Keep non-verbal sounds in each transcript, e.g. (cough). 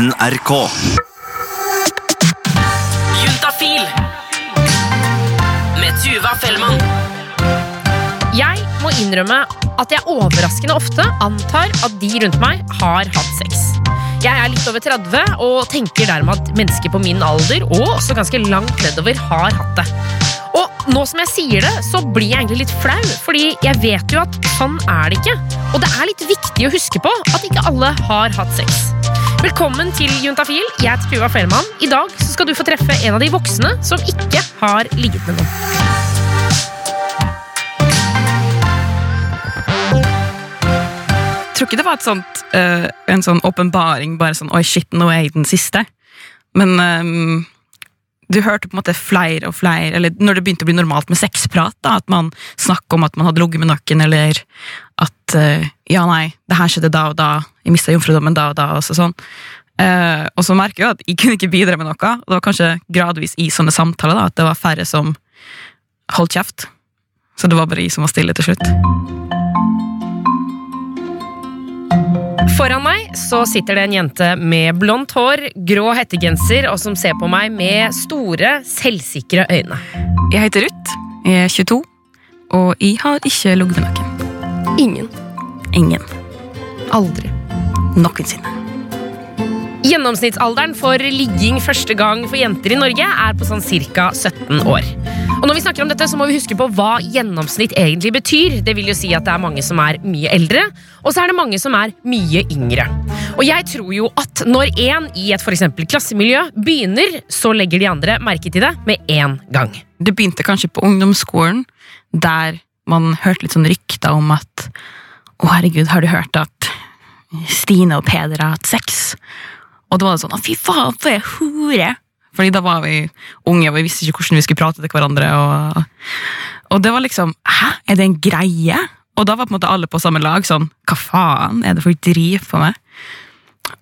NRK. Juntafil med Tuva Fellmann. Jeg må innrømme at jeg overraskende ofte antar at de rundt meg har hatt sex. Jeg er litt over 30 og tenker dermed at mennesker på min alder og også ganske langt nedover har hatt det. Og nå som jeg sier det, så blir jeg egentlig litt flau, fordi jeg vet jo at sånn er det ikke. Og det er litt viktig å huske på at ikke alle har hatt sex. Velkommen til Juntafil. Jeg heter Tuva Fellmann. I dag skal du få treffe en av de voksne som ikke har ligget med noen. Jeg tror ikke det var sånt, uh, en sånn åpenbaring, bare sånn 'oi, shit, nå er jeg den siste'. Men um, du hørte på en måte flere og flere, eller når det begynte å bli normalt med sexprat, da, at man snakket om at man hadde ligget med noen, eller at uh, 'ja, nei, det her skjedde da og da', jeg mista jomfrudommen da og da, og så sånn. Eh, og så merker jeg at jeg kunne ikke bidra med noe. og Det var kanskje gradvis i sånne samtaler da, at det var færre som holdt kjeft. Så det var bare jeg som var stille til slutt. Foran meg så sitter det en jente med blondt hår, grå hettegenser og som ser på meg med store, selvsikre øyne. Jeg heter Ruth, jeg er 22, og jeg har ikke ligget med noen. Ingen. Ingen. Aldri. Noensinne. Gjennomsnittsalderen for ligging første gang for jenter i Norge er på sånn ca. 17 år. Og når vi snakker om dette, så må vi huske på hva gjennomsnitt egentlig betyr. Det vil jo si at det er mange som er mye eldre, og så er det mange som er mye yngre. Og jeg tror jo at når en i et for eksempel klassemiljø begynner, så legger de andre merke til det med en gang. Det begynte kanskje på ungdomsskolen, der man hørte litt sånn rykter om at Å, herregud, har du hørt at Stine og Peder har hatt sex? Og da var det sånn fy faen, for ei hore! Fordi da var vi unge, og vi visste ikke hvordan vi skulle prate til hverandre. Og, og det var liksom Hæ, er det en greie? Og da var på en måte alle på samme lag. sånn, Hva faen er det folk driver på med?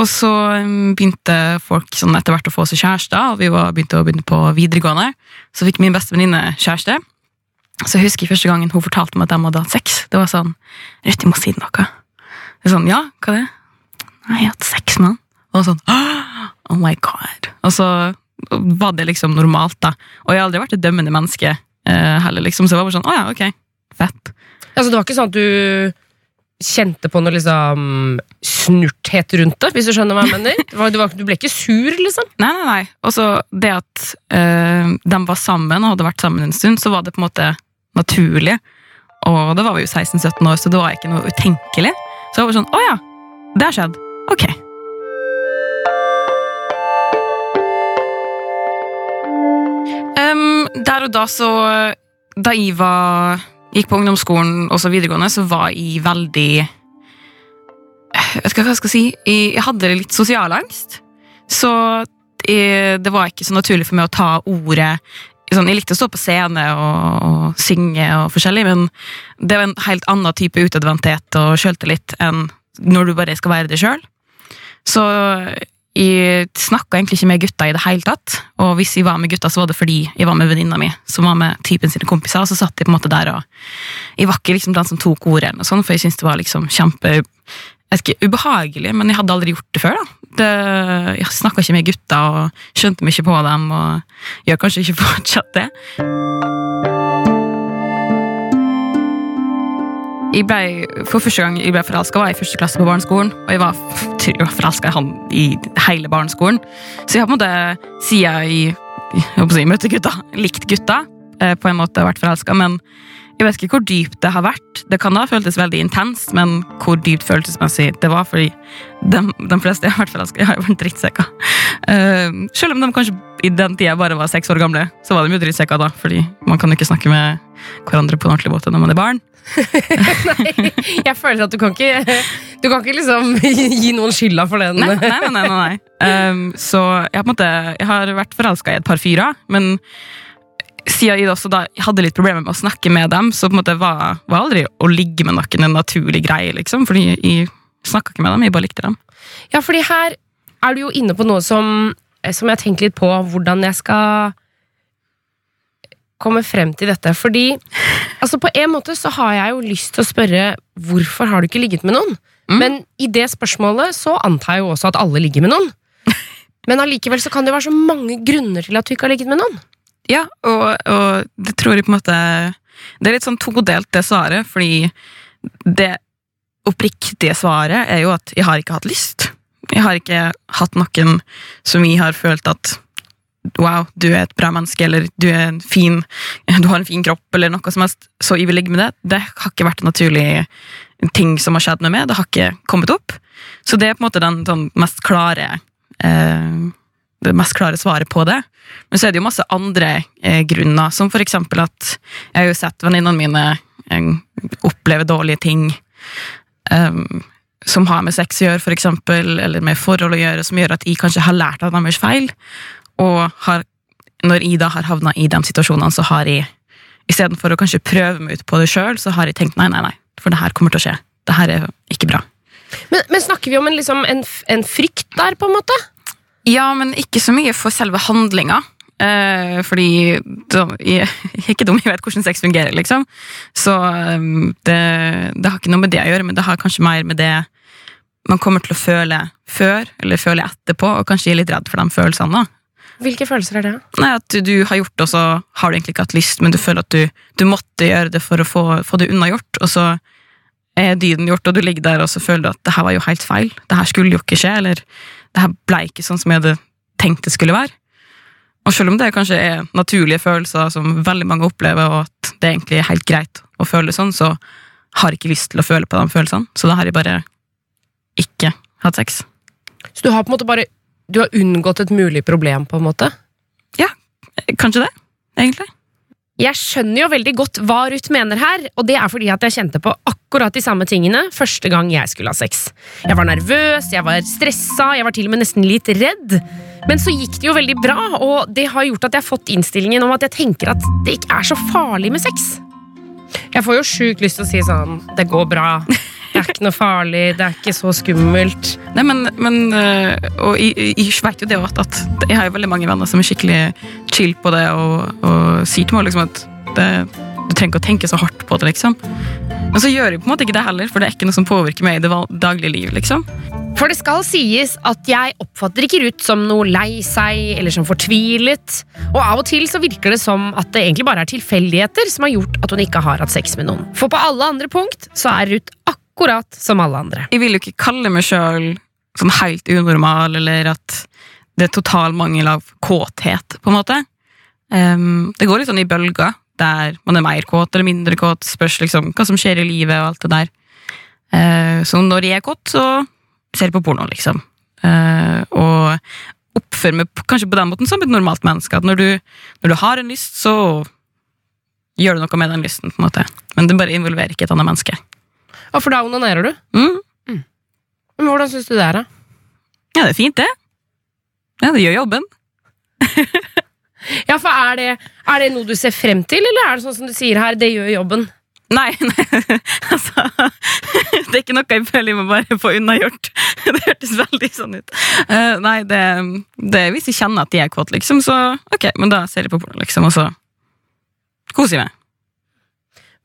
Og så um, begynte folk sånn etter hvert å få seg kjærester, og vi var, begynte å begynne på videregående. Så fikk min beste venninne kjæreste. Så jeg husker første gangen hun fortalte meg at de hadde hatt sex. Det var sånn Rødt, jeg må si noe. Sånn, ja, hva er det? Nei, jeg har hatt sex med han. Og sånn, oh my god. Og så var det liksom normalt, da. Og jeg har aldri vært et dømmende menneske eh, heller, liksom. Så det var bare sånn, å ja, ok, fett. Altså, det var ikke sånn at du kjente på noe liksom snurthet rundt det, hvis du skjønner hva jeg mener? Det var, du ble ikke sur, liksom? (laughs) Nei, nei, nei. Og så det at eh, de var sammen og hadde vært sammen en stund, så var det på en måte naturlig. Og da var vi jo 16-17 år, så det var ikke noe utenkelig. Så jeg var sånn, å ja, det har skjedd. Ok. Um, der og da så Da jeg var, gikk på ungdomsskolen og så videregående, så var jeg veldig Vet ikke hva jeg skal si. Jeg, jeg hadde litt sosial angst. Så jeg, det var ikke så naturlig for meg å ta ordet sånn, Jeg likte å stå på scene og, og synge og forskjellig, men det var en helt annen type utadvendthet og sjøltillit enn når du bare skal være det sjøl. Så jeg snakka egentlig ikke med gutta i det hele tatt. Og hvis jeg var med gutta, så var det fordi jeg var med venninna mi, som var med typen sine kompiser. Og så satt jeg på en måte der, og jeg var ikke liksom den som tok ordet, eller noe sånt, for jeg syntes det var liksom kjempe jeg vet ikke, ubehagelig, men jeg hadde aldri gjort det før. da. Det, jeg snakka ikke med gutta og skjønte ikke på dem, og gjør kanskje ikke (laughs) fortsatt det. Jeg ble, for første gang jeg ble forelska, var jeg i første klasse på barneskolen. Og jeg var, tror (laughs) jeg var forelska i han i hele barneskolen. Så jeg har på en måte, siden jeg, jeg, si, møtte gutta, likt gutta, eh, på en måte vært forelska, men jeg vet ikke hvor dypt det har vært. Det kan ha føltes veldig intenst, men hvor dypt følelsesmessig det var, fordi de, de fleste (laughs) jeg har vært forelska i, har jo vært drittsekker. Uh, selv om de kanskje i den tida bare var seks år gamle, så var de jo drittsekker da, fordi man kan jo ikke snakke med hverandre på en ordentlig måte når man er barn. (laughs) Nei, jeg føler at du kan ikke Du kan ikke liksom gi noen skylda for den. Nei, nei, nei, nei, nei. Um, (laughs) så jeg måte, jeg har vært forelska i et par fyrer, men siden jeg også da hadde litt problemer med å snakke med dem, så på en måte var, var aldri å ligge med noen en naturlig greie, liksom. Fordi jeg snakka ikke med dem, jeg bare likte dem. Ja, fordi her er du jo inne på noe som, som jeg har tenkt litt på hvordan jeg skal komme frem til dette. Fordi altså på en måte så har jeg jo lyst til å spørre hvorfor har du ikke ligget med noen? Mm. Men i det spørsmålet så antar jeg jo også at alle ligger med noen. (laughs) Men allikevel så kan det være så mange grunner til at du ikke har ligget med noen. Ja, og, og det tror jeg på en måte Det er litt sånn todelt, det svaret, fordi det oppriktige svaret er jo at jeg har ikke hatt lyst. Jeg har ikke hatt noen som jeg har følt at Wow, du er et bra menneske, eller du er en fin Du har en fin kropp, eller noe som helst, så jeg vil ligge med det. Det har ikke vært en naturlig ting som har skjedd med. Det har ikke kommet opp. Så det er på en måte den den mest klare eh, det mest klare svaret på det. Men så er det jo masse andre eh, grunner, som for eksempel at jeg har jo sett venninnene mine eh, oppleve dårlige ting um, som har med sex å gjøre, for eksempel, eller med forhold å gjøre, som gjør at jeg kanskje har lært av deres feil. Og har, når jeg da har havna i de situasjonene, så har jeg istedenfor å kanskje prøve meg ut på det sjøl, så har jeg tenkt nei, nei, nei, for det her kommer til å skje. Det her er ikke bra. Men, men snakker vi om en, liksom, en, en frykt der, på en måte? Ja, men ikke så mye for selve handlinga. Eh, fordi da, jeg, jeg er ikke dum, jeg vet hvordan sex fungerer, liksom. Så eh, det, det har ikke noe med det å gjøre, men det har kanskje mer med det man kommer til å føle før, eller føle etterpå, og kanskje er litt redd for de følelsene. da. Hvilke følelser er det? Nei, At du har gjort det, og så har du egentlig ikke hatt lyst, men du føler at du, du måtte gjøre det for å få, få det unnagjort, og så er dyden gjort, og du ligger der og så føler du at det her var jo helt feil. Det her skulle jo ikke skje, eller det her ble ikke sånn som jeg hadde tenkt det skulle være. Og selv om det kanskje er naturlige følelser som veldig mange opplever, og at det egentlig er helt greit å føle sånn, så har jeg ikke lyst til å føle på de følelsene. Så da har jeg bare ikke hatt sex. Så du har på en måte bare Du har unngått et mulig problem, på en måte? Ja, Kanskje det, egentlig. Jeg skjønner jo veldig godt hva Ruth mener her, og det er fordi at jeg kjente på akkurat de samme tingene første gang jeg skulle ha sex. Jeg var nervøs, jeg var stressa, jeg var til og med nesten litt redd. Men så gikk det jo veldig bra, og det har gjort at jeg har fått innstillingen om at jeg tenker at det ikke er så farlig med sex. Jeg får jo sjukt lyst til å si sånn Det går bra. Det er ikke noe farlig. Det er ikke så skummelt. Nei, men, men øh, Og jeg, jeg vet jo det at, at jeg har jo veldig mange venner som er skikkelig chill på det, og, og sier til meg liksom at det, du trenger ikke å tenke så hardt på det, liksom. Men så gjør jeg på en måte ikke det heller, for det er ikke noe som påvirker meg i det daglige liv, liksom. For det skal sies at jeg oppfatter ikke Ruth som noe lei seg eller som fortvilet. Og av og til så virker det som at det egentlig bare er tilfeldigheter som har gjort at hun ikke har hatt sex med noen. For på alle andre punkt så er Ruth akkurat som alle andre. Jeg vil jo ikke kalle meg sjøl sånn helt unormal, eller at det er total mangel av kåthet, på en måte. Um, det går litt sånn i bølger, der man er mer kåt eller mindre kåt, spørs liksom hva som skjer i livet og alt det der. Uh, så når jeg er kåt, så ser jeg på porno, liksom. Uh, og oppfører meg kanskje på den måten som et normalt menneske. At når du, når du har en lyst, så gjør du noe med den lysten, på en måte. Men det bare involverer ikke et annet menneske. Og for da onanerer du. Mm. Men hvordan syns du det er, da? Ja, det er fint, det. Ja, det gjør jobben. Ja, for er det, er det noe du ser frem til, eller er det sånn som du sier her, det gjør jobben? Nei, (laughs) nei, altså Det er ikke noe jeg føler jeg må bare få unnagjort. (laughs) Det hørtes veldig sånn ut. Uh, nei, det, det hvis jeg kjenner at de er kåt, liksom, så ok, men da ser jeg på porno, liksom, og så koser jeg meg.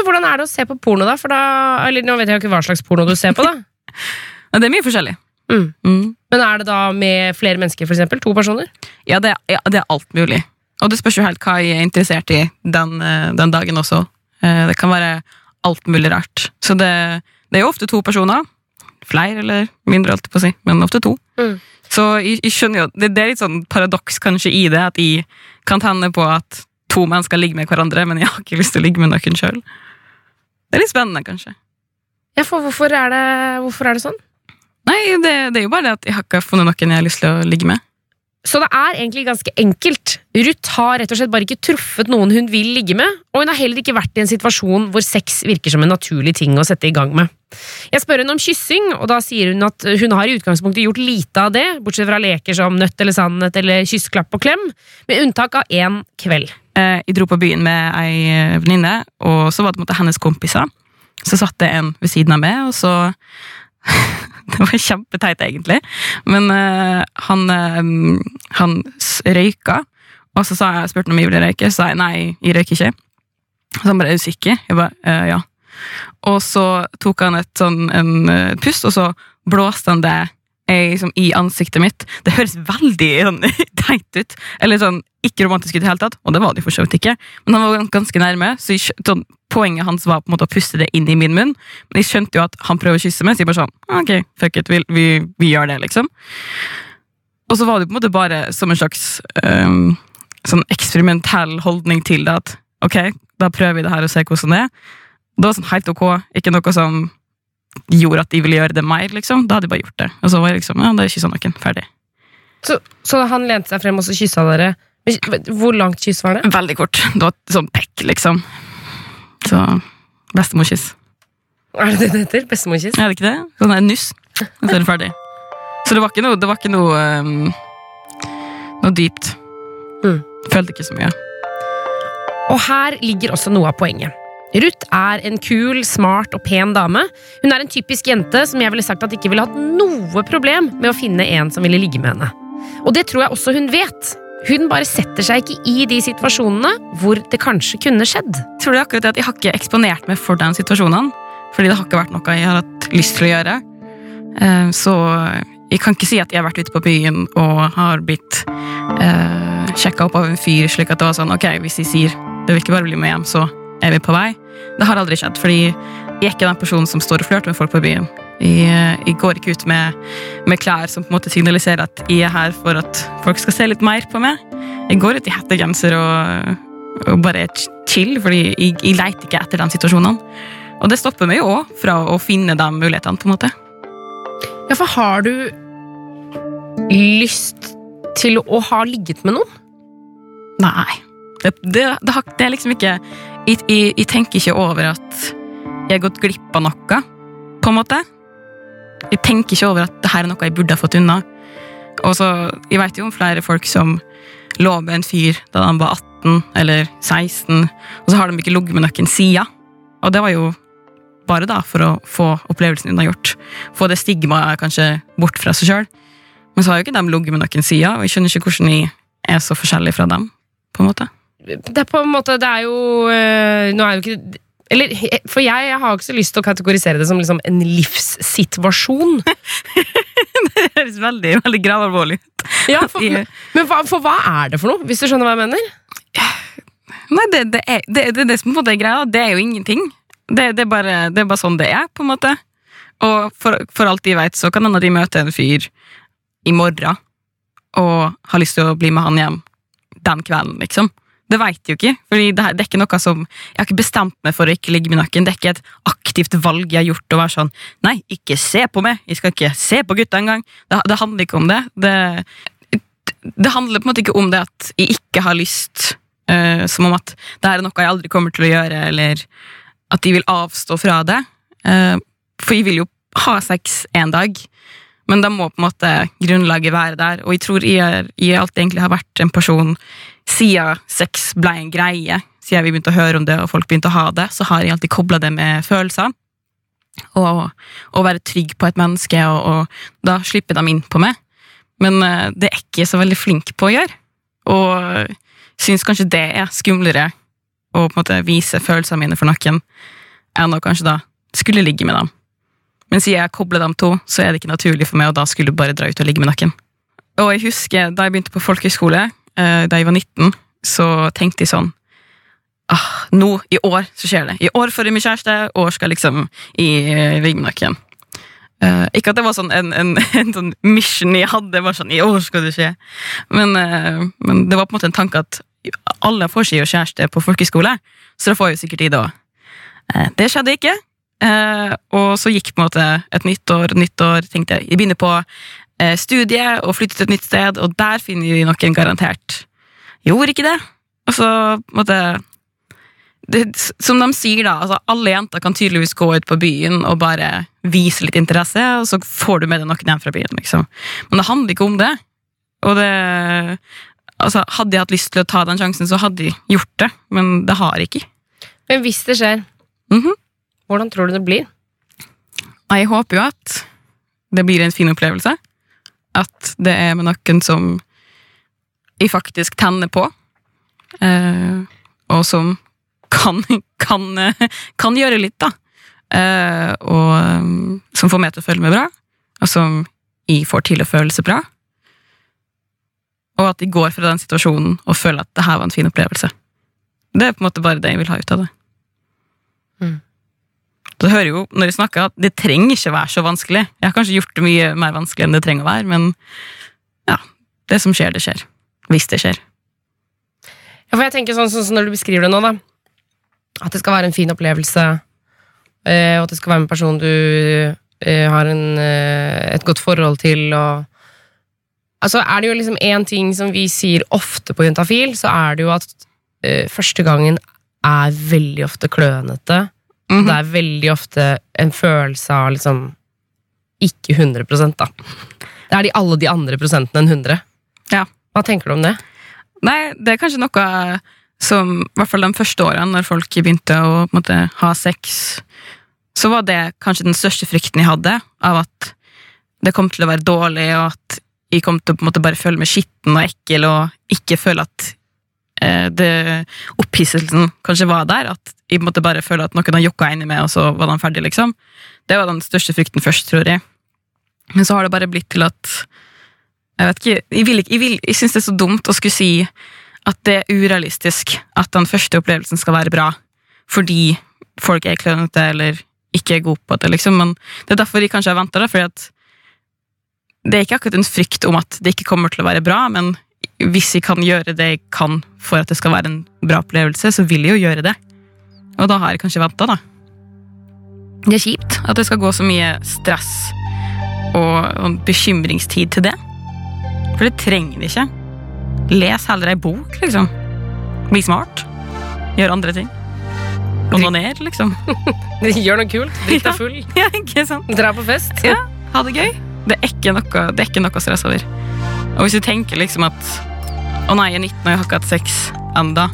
Men hvordan er det å se på porno, da? For da eller nå vet jeg jo ikke hva slags porno du ser på, da. (laughs) Det er mye forskjellig. Mm. Mm. Men er det da med flere mennesker, for eksempel? To personer? Ja, det, ja, det er alt mulig. Og det spørs jo helt hva jeg er interessert i den, eh, den dagen også. Eh, Det kan være alt mulig rart. Så det, det er jo ofte to personer. Flere eller mindre, alt på å si, men ofte to. Mm. Så jeg, jeg skjønner jo, det, det er litt sånn paradoks kanskje i det, at jeg kan tenne på at to mennesker ligger med hverandre, men jeg har ikke lyst til å ligge med noen sjøl. Det er litt spennende, kanskje. Ja, for hvorfor er det, hvorfor er det sånn? Nei, det, det er jo bare det at jeg har ikke funnet noen jeg har lyst til å ligge med. Så det er egentlig ganske enkelt. Ruth har rett og slett bare ikke truffet noen hun vil ligge med, og hun har heller ikke vært i en situasjon hvor sex virker som en naturlig ting å sette i gang med. Jeg spør henne om kyssing, og da sier hun at hun har i utgangspunktet gjort lite av det, bortsett fra leker som nøtt eller sannhet eller kyss, klapp og klem, med unntak av én kveld. Eh, Jeg dro på byen med ei eh, venninne, og så var det hennes kompiser. Så satt det en ved siden av meg, og så (laughs) Det var kjempeteit, egentlig. Men uh, han, uh, han røyka, og så sa jeg, spurte han om jeg ville røyke, så sa jeg nei, jeg røyker ikke. Så han bare er du sikker? Jeg bare uh, ja. Og så tok han et sånn, en pust, og så blåste han det jeg, liksom i ansiktet mitt. Det høres veldig sånn, (laughs) teit ut. Eller sånn, ikke romantisk ut i det hele tatt, og det var det for så vidt ikke. Men han var ganske nærme, så jeg, sånn, poenget hans var på en måte å puste det inn i min munn. Men jeg skjønte jo at han prøver å kysse meg, så jeg bare sånn, ok, fuck it, vi, vi, vi gjør det, liksom. Og så var det på en måte bare som en slags um, sånn eksperimentell holdning til det, at ok, da prøver vi det her og ser hvordan det er. Det var sånn helt ok, ikke noe som gjorde at de ville gjøre det mer, liksom. Da hadde de bare gjort det. Og så var jeg liksom, ja, da kyssa noen, ferdig. Så, så han lente seg frem og så kyssa dere. Hvor langt kyss var det? Veldig kort. Det var sånn pekk, liksom. Så bestemorkyss. Er det det det heter? Bestemorkyss? Er det ikke det? Sånn en nuss, og så er det ferdig. Så det var ikke noe, det var ikke noe, um, noe dypt. Mm. Følte ikke så mye. Og her ligger også noe av poenget. Ruth er en kul, smart og pen dame. Hun er en typisk jente som jeg ville sagt at ikke ville hatt noe problem med å finne en som ville ligge med henne. Og det tror jeg også hun vet. Hun bare setter seg ikke i de situasjonene hvor det kanskje kunne skjedd. Tror er akkurat det at jeg har ikke eksponert meg for den situasjonen. Fordi det har ikke vært noe jeg har hatt lyst til å gjøre. Eh, Så jeg kan ikke si at jeg har vært ute på byen og har blitt eh, sjekka opp av en fyr, slik at det var sånn ok, hvis de sier det vil ikke bare bli med hjem, så er vi på vei. Det har aldri skjedd, fordi jeg er ikke den personen som står og flørter med folk på byen. Jeg, jeg går ikke ut med, med klær som på en måte signaliserer at jeg er her for at folk skal se litt mer på meg. Jeg går ut i hettegenser og, og bare chill, fordi jeg, jeg leter ikke etter de situasjonene. Og det stopper meg jo òg fra å finne de mulighetene, på en måte. Ja, for har du lyst til å ha ligget med noen? Nei. Det, det, det, har, det er liksom ikke jeg, jeg, jeg tenker ikke over at jeg har gått glipp av noe, på en måte. Jeg tenker ikke over at det her er noe jeg burde ha fått unna. Og så, Jeg vet jo om flere folk som lå med en fyr da han var 18 eller 16, og så har de ikke ligget med noen sida. Og det var jo bare da for å få opplevelsen unnagjort. Få det stigmaet kanskje bort fra seg sjøl. Men så har jo ikke de ligget med noen sida, og jeg skjønner ikke hvordan jeg er så forskjellig fra dem. på en måte. Det er på en måte, det er jo øh, Nå er jo ikke eller, For jeg, jeg har ikke så lyst til å kategorisere det som liksom en livssituasjon. (laughs) Det høres veldig, veldig gravalvorlig ut. Ja, for, men hva, for hva er det for noe, hvis du skjønner hva jeg mener? Nei, det, det, er, det, det, det som på en måte er greia, det er jo ingenting. Det, det, er bare, det er bare sånn det er, på en måte. Og for, for alt de vet, så kan hende de møter en fyr i morgen og har lyst til å bli med han hjem den kvelden, liksom. Det vet jeg jo ikke, fordi det, er ikke noe som Jeg har ikke bestemt meg for å ikke ligge med noen. Det er ikke et aktivt valg jeg har gjort å være sånn Nei, ikke se på meg! Jeg skal ikke se på gutta engang! Det, det handler ikke om det. det. Det handler på en måte ikke om det at jeg ikke har lyst, uh, som om at det er noe jeg aldri kommer til å gjøre, eller at de vil avstå fra det. Uh, for jeg vil jo ha sex en dag, men da må på en måte grunnlaget være der. Og jeg tror jeg, jeg alltid egentlig har vært en person siden sex ble en greie, siden vi begynte å høre om det og folk begynte å ha det, så har jeg alltid kobla det med følelser. Og, å være trygg på et menneske, og, og da slipper de inn på meg. Men eh, det er ikke så veldig flink på å gjøre. Og syns kanskje det er skumlere å på en måte vise følelsene mine for noen enn å kanskje da skulle ligge med dem. Men siden jeg kobler dem to, så er det ikke naturlig for meg å da skulle bare dra ut og ligge med noen. Og jeg husker da jeg begynte på folkehøyskole, eh, da jeg var 19, så tenkte jeg sånn ah, Nå, i år, så skjer det. I år får jeg min kjæreste, år skal liksom i eh, med noen. Eh, ikke at det var sånn en, en, (laughs) en sånn mission jeg hadde, bare sånn i år skal det skje. Men, uh, men det var på en måte en tanke at alle får seg jo kjæreste på folkehøyskole, så da får jeg jo sikkert de da. Uh, det skjedde ikke. Eh, og så gikk på en måte et nytt år, nytt år, tenkte jeg. Jeg begynner på eh, studiet og flytte til et nytt sted, og der finner de noen garantert. Gjorde ikke det. Og så måtte det, Som de sier, da, altså alle jenter kan tydeligvis gå ut på byen og bare vise litt interesse, og så får du med deg noen hjem fra byen. liksom. Men det handler ikke om det. Og det altså, Hadde jeg hatt lyst til å ta den sjansen, så hadde jeg gjort det, men det har jeg ikke. Men hvis det skjer, Mhm. hvordan tror du det blir? Jeg håper jo at det blir en fin opplevelse. At det er med noen som jeg faktisk tenner på. Eh, og som kan, (laughs) kan, kan gjøre litt, da. Eh, og eh, som får meg til å føle meg bra. Og som jeg får til å føle seg bra. Og at de går fra den situasjonen og føler at det her var en fin opplevelse. Det er på en måte bare det jeg vil ha ut av det. Jeg hører jo når jeg snakker at det trenger ikke være så vanskelig. Jeg har kanskje gjort det mye mer vanskelig enn det trenger å være, men ja, det som skjer, det skjer. Hvis det skjer. Ja, for jeg tenker sånn, sånn som når du beskriver det nå, da. At det skal være en fin opplevelse, eh, og at det skal være en person du eh, har en, eh, et godt forhold til, og Altså, er det jo liksom én ting som vi sier ofte på Juntafil, så er det jo at første gangen er veldig ofte klønete. Mhm. Det er veldig ofte en følelse av liksom ikke 100 da. Det er de alle de andre prosentene enn 100. Ja. Hva tenker du om det? Nei, det er kanskje noe som, i hvert fall de første årene, når folk begynte å måte, ha sex, så var det kanskje den største frykten jeg hadde, av at det kom til å være dårlig, og at jeg kom til å måte bare føle meg skitten og ekkel, og ikke føle at det, opphisselsen kanskje var der, at jeg måtte bare føle at noen har jokka inni meg, og så var den ferdig, liksom. Det var den største frykten først, tror jeg. Men så har det bare blitt til at jeg vet ikke, jeg, vil ikke, jeg, vil, jeg synes det er så dumt å skulle si at det er urealistisk at den første opplevelsen skal være bra, fordi folk er klønete eller ikke er gode på det, liksom. Men det er derfor jeg kanskje har venta det er ikke akkurat en frykt om at det ikke kommer til å være bra, men hvis jeg kan gjøre det jeg kan for at det skal være en bra opplevelse, så vil jeg jo gjøre det. Og da har jeg kanskje venta, da. Det er kjipt at det skal gå så mye stress og, og bekymringstid til det. For det trenger det ikke. Les heller ei bok, liksom. Bli smart. Gjør andre ting. Onaner, liksom. (laughs) Gjør noe kult. Drikk deg full. (laughs) Ja, ikke sant? Dra på fest. Ja, ha det gøy. Det er ikke noe, det er ikke noe stress over. Og hvis du tenker liksom at Å nei, jeg er 19 og jeg har ikke hatt sex enda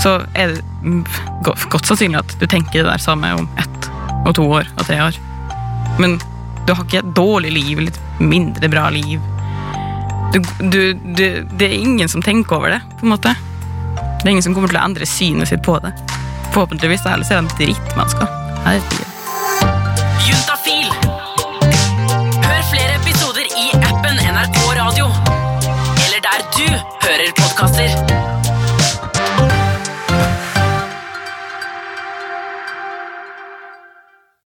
så er det godt sannsynlig at du tenker det der samme om ett og to år og tre år. Men du har ikke et dårlig liv et mindre bra liv. Du, du, du, det er ingen som tenker over det, på en måte. Det er ingen som kommer til å endre synet sitt på det. Forhåpentligvis, ellers er de drittmennesker. Herregud. Der du hører podkaster.